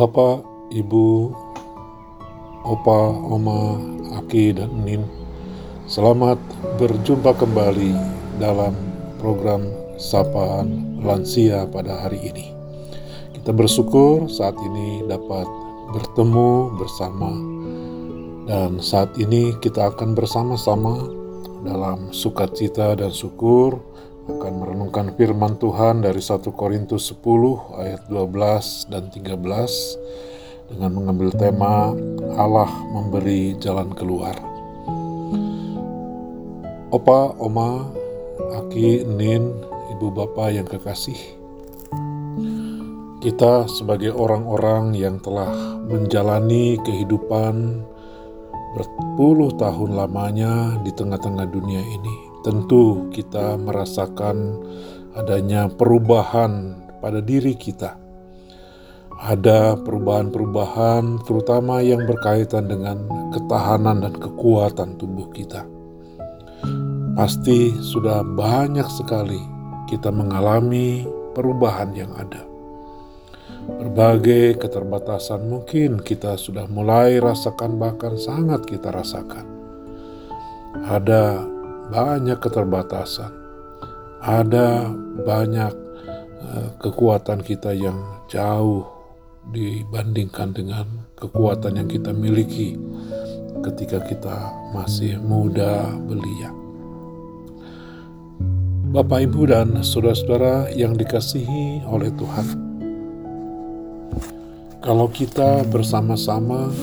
Bapak, Ibu, Opa, Oma, Aki, dan Nin, selamat berjumpa kembali dalam program Sapaan Lansia pada hari ini. Kita bersyukur saat ini dapat bertemu bersama dan saat ini kita akan bersama-sama dalam sukacita dan syukur akan merenungkan firman Tuhan dari 1 Korintus 10 ayat 12 dan 13 dengan mengambil tema Allah memberi jalan keluar. Opa, Oma, Aki, Nin, Ibu Bapak yang kekasih, kita sebagai orang-orang yang telah menjalani kehidupan berpuluh tahun lamanya di tengah-tengah dunia ini, tentu kita merasakan adanya perubahan pada diri kita. Ada perubahan-perubahan, terutama yang berkaitan dengan ketahanan dan kekuatan tubuh kita. Pasti sudah banyak sekali kita mengalami perubahan yang ada. Berbagai keterbatasan mungkin kita sudah mulai rasakan, bahkan sangat kita rasakan. Ada banyak keterbatasan, ada banyak uh, kekuatan kita yang jauh dibandingkan dengan kekuatan yang kita miliki ketika kita masih muda belia. Bapak, Ibu, dan saudara-saudara yang dikasihi oleh Tuhan, kalau kita bersama-sama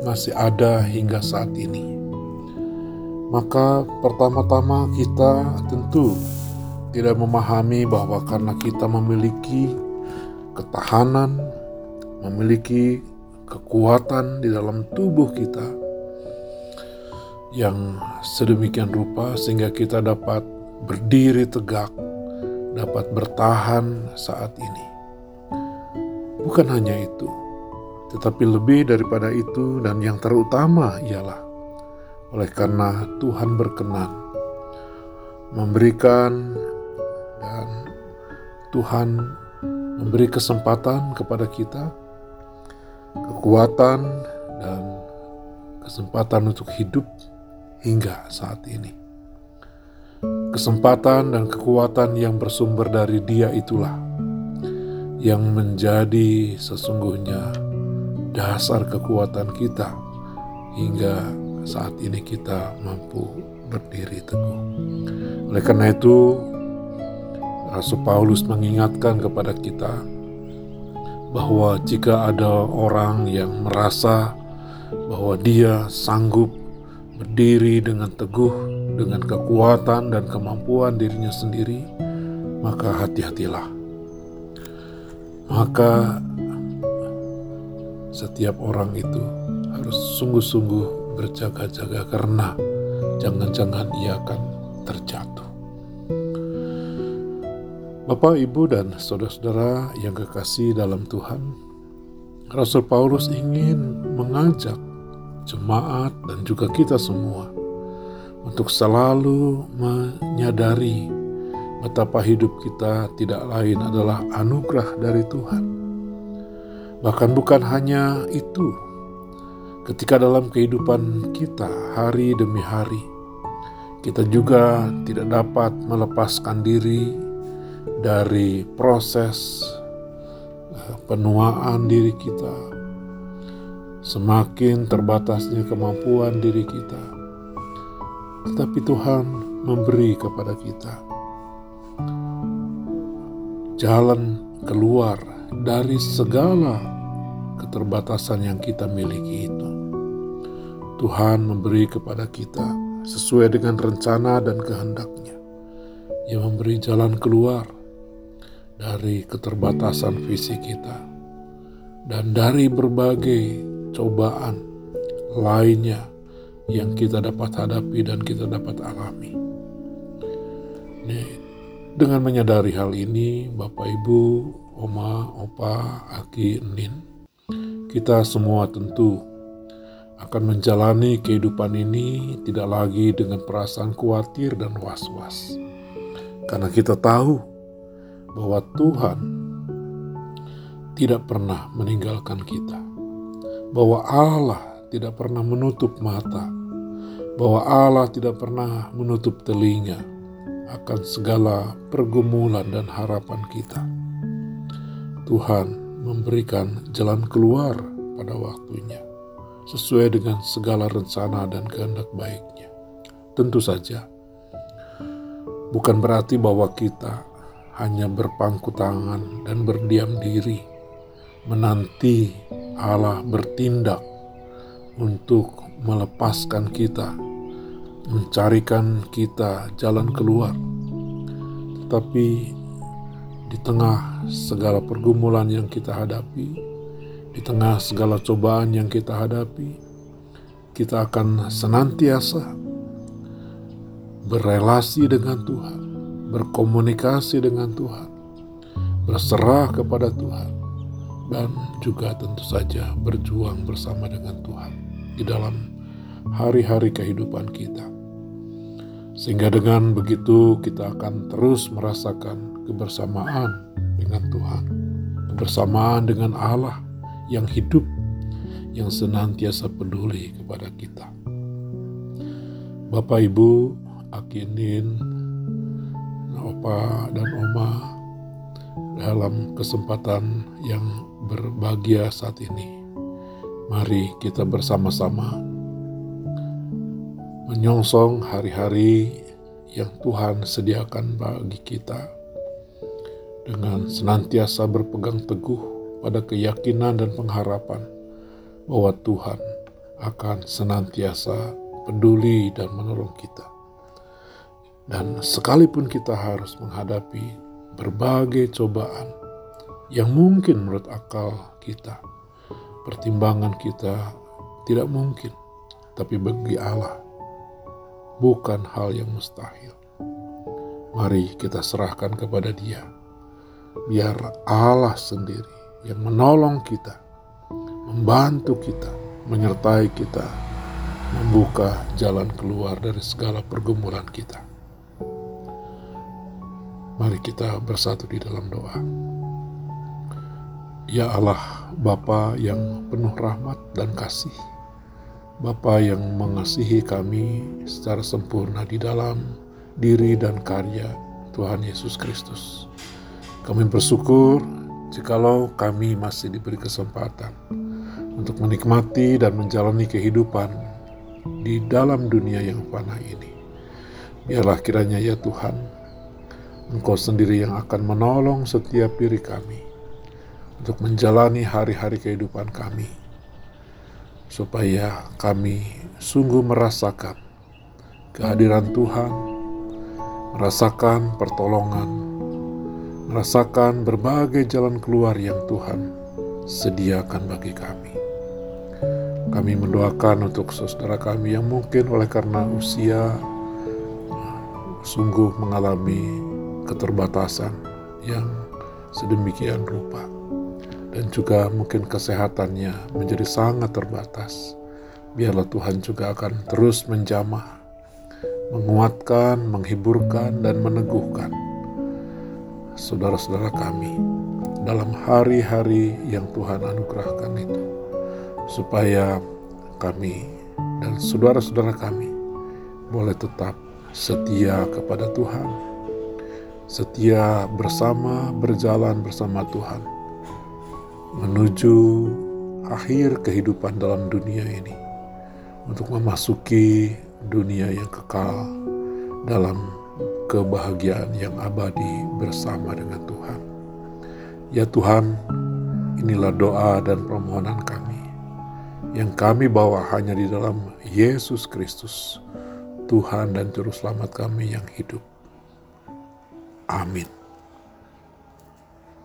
masih ada hingga saat ini, maka pertama-tama kita tentu tidak memahami bahwa karena kita memiliki ketahanan, memiliki kekuatan di dalam tubuh kita yang sedemikian rupa sehingga kita dapat berdiri tegak, dapat bertahan saat ini. Bukan hanya itu, tetapi lebih daripada itu dan yang terutama ialah oleh karena Tuhan berkenan memberikan dan Tuhan memberi kesempatan kepada kita kekuatan dan kesempatan untuk hidup hingga saat ini. Kesempatan dan kekuatan yang bersumber dari Dia itulah yang menjadi sesungguhnya dasar kekuatan kita hingga saat ini kita mampu berdiri teguh. Oleh karena itu, Rasul Paulus mengingatkan kepada kita bahwa jika ada orang yang merasa bahwa dia sanggup berdiri dengan teguh, dengan kekuatan dan kemampuan dirinya sendiri, maka hati-hatilah. Maka setiap orang itu harus sungguh-sungguh berjaga-jaga karena jangan-jangan ia akan terjatuh. Bapak, Ibu, dan saudara-saudara yang kekasih dalam Tuhan, Rasul Paulus ingin mengajak jemaat dan juga kita semua untuk selalu menyadari betapa hidup kita tidak lain adalah anugerah dari Tuhan. Bahkan bukan hanya itu, ketika dalam kehidupan kita hari demi hari, kita juga tidak dapat melepaskan diri dari proses eh, penuaan diri kita, semakin terbatasnya kemampuan diri kita. Tetapi Tuhan memberi kepada kita jalan keluar dari segala keterbatasan yang kita miliki itu. Tuhan memberi kepada kita sesuai dengan rencana dan kehendaknya. Yang memberi jalan keluar dari keterbatasan fisik kita dan dari berbagai cobaan lainnya yang kita dapat hadapi dan kita dapat alami. Dengan menyadari hal ini, Bapak Ibu, Oma, Opa, Aki, Nin, kita semua tentu akan menjalani kehidupan ini tidak lagi dengan perasaan khawatir dan was-was. Karena kita tahu bahwa Tuhan tidak pernah meninggalkan kita, bahwa Allah tidak pernah menutup mata, bahwa Allah tidak pernah menutup telinga akan segala pergumulan dan harapan kita. Tuhan memberikan jalan keluar pada waktunya, sesuai dengan segala rencana dan kehendak baiknya. Tentu saja, bukan berarti bahwa kita hanya berpangku tangan dan berdiam diri, menanti Allah bertindak untuk melepaskan kita, mencarikan kita jalan keluar. Tetapi di tengah segala pergumulan yang kita hadapi, di tengah segala cobaan yang kita hadapi, kita akan senantiasa berrelasi dengan Tuhan, berkomunikasi dengan Tuhan, berserah kepada Tuhan, dan juga tentu saja berjuang bersama dengan Tuhan di dalam hari-hari kehidupan kita. Sehingga dengan begitu kita akan terus merasakan kebersamaan dengan Tuhan, kebersamaan dengan Allah yang hidup, yang senantiasa peduli kepada kita. Bapak Ibu, Akinin, Opa dan Oma dalam kesempatan yang berbahagia saat ini. Mari kita bersama-sama menyongsong hari-hari yang Tuhan sediakan bagi kita dengan senantiasa berpegang teguh pada keyakinan dan pengharapan bahwa Tuhan akan senantiasa peduli dan menolong kita. Dan sekalipun kita harus menghadapi berbagai cobaan yang mungkin menurut akal kita, pertimbangan kita tidak mungkin, tapi bagi Allah bukan hal yang mustahil. Mari kita serahkan kepada Dia, biar Allah sendiri yang menolong kita, membantu kita, menyertai kita, membuka jalan keluar dari segala pergumulan kita. Mari kita bersatu di dalam doa. Ya Allah, Bapa yang penuh rahmat dan kasih, Bapa yang mengasihi kami secara sempurna di dalam diri dan karya Tuhan Yesus Kristus. Kami bersyukur jikalau kami masih diberi kesempatan untuk menikmati dan menjalani kehidupan di dalam dunia yang fana ini. Biarlah kiranya ya Tuhan, Engkau sendiri yang akan menolong setiap diri kami untuk menjalani hari-hari kehidupan kami supaya kami sungguh merasakan kehadiran Tuhan, merasakan pertolongan, merasakan berbagai jalan keluar yang Tuhan sediakan bagi kami. Kami mendoakan untuk saudara kami yang mungkin oleh karena usia sungguh mengalami keterbatasan yang sedemikian rupa dan juga mungkin kesehatannya menjadi sangat terbatas. Biarlah Tuhan juga akan terus menjamah, menguatkan, menghiburkan, dan meneguhkan saudara-saudara kami dalam hari-hari yang Tuhan anugerahkan itu, supaya kami dan saudara-saudara kami boleh tetap setia kepada Tuhan, setia bersama, berjalan bersama Tuhan menuju akhir kehidupan dalam dunia ini untuk memasuki dunia yang kekal dalam kebahagiaan yang abadi bersama dengan Tuhan. Ya Tuhan, inilah doa dan permohonan kami yang kami bawa hanya di dalam Yesus Kristus, Tuhan dan Juru Selamat kami yang hidup. Amin.